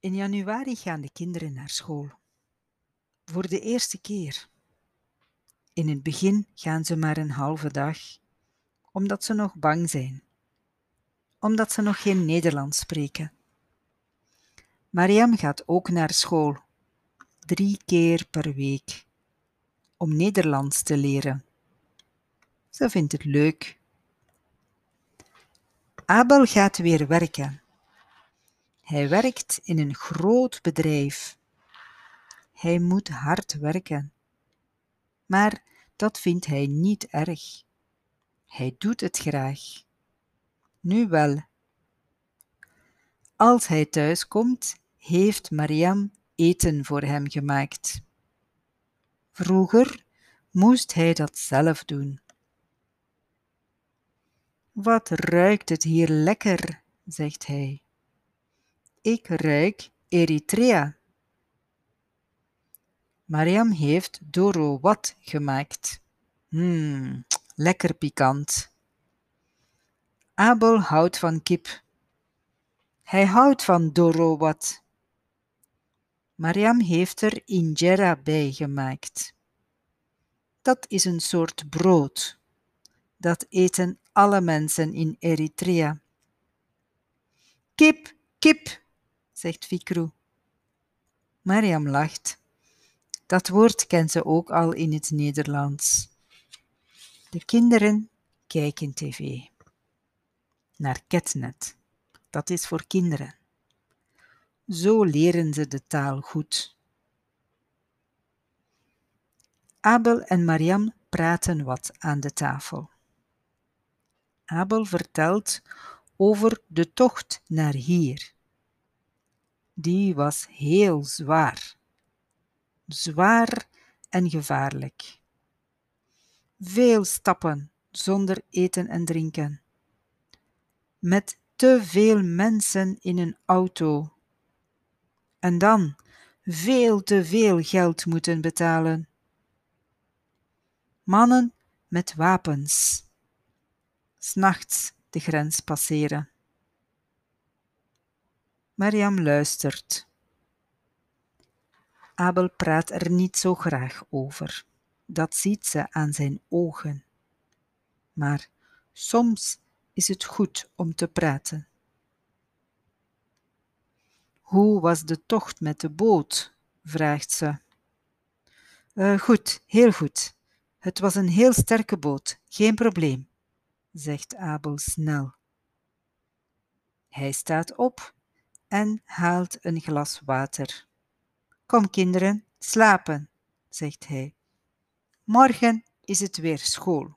In januari gaan de kinderen naar school. Voor de eerste keer. In het begin gaan ze maar een halve dag, omdat ze nog bang zijn, omdat ze nog geen Nederlands spreken. Mariam gaat ook naar school, drie keer per week, om Nederlands te leren. Ze vindt het leuk. Abel gaat weer werken. Hij werkt in een groot bedrijf. Hij moet hard werken. Maar dat vindt hij niet erg. Hij doet het graag. Nu wel. Als hij thuis komt, heeft Mariam eten voor hem gemaakt. Vroeger moest hij dat zelf doen. Wat ruikt het hier lekker, zegt hij. Ik ruik Eritrea. Mariam heeft Doro wat gemaakt. Hmm, lekker pikant. Abel houdt van kip. Hij houdt van Doro wat. Mariam heeft er injera bij gemaakt. Dat is een soort brood. Dat eten alle mensen in Eritrea. Kip, kip, zegt Fikru. Mariam lacht. Dat woord kent ze ook al in het Nederlands. De kinderen kijken tv. Naar Ketnet. Dat is voor kinderen. Zo leren ze de taal goed. Abel en Mariam praten wat aan de tafel. Abel vertelt over de tocht naar hier. Die was heel zwaar. Zwaar en gevaarlijk. Veel stappen zonder eten en drinken. Met te veel mensen in een auto. En dan veel te veel geld moeten betalen. Mannen met wapens. S'nachts de grens passeren. Mariam luistert. Abel praat er niet zo graag over. Dat ziet ze aan zijn ogen. Maar soms is het goed om te praten. Hoe was de tocht met de boot? vraagt ze. Uh, goed, heel goed. Het was een heel sterke boot, geen probleem, zegt Abel snel. Hij staat op en haalt een glas water. Kom kinderen, slapen, zegt hij. Morgen is het weer school.